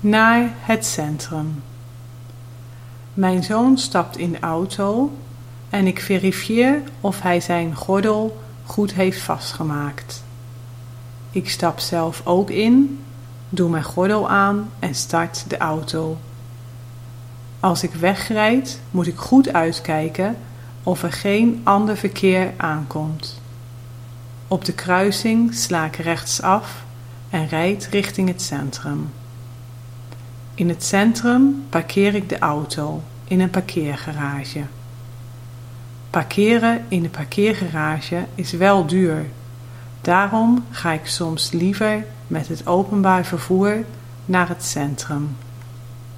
naar het centrum. Mijn zoon stapt in de auto en ik verifieer of hij zijn gordel goed heeft vastgemaakt. Ik stap zelf ook in, doe mijn gordel aan en start de auto. Als ik wegrijd, moet ik goed uitkijken of er geen ander verkeer aankomt. Op de kruising sla ik rechts af en rijd richting het centrum. In het centrum parkeer ik de auto in een parkeergarage. Parkeren in de parkeergarage is wel duur. Daarom ga ik soms liever met het openbaar vervoer naar het centrum.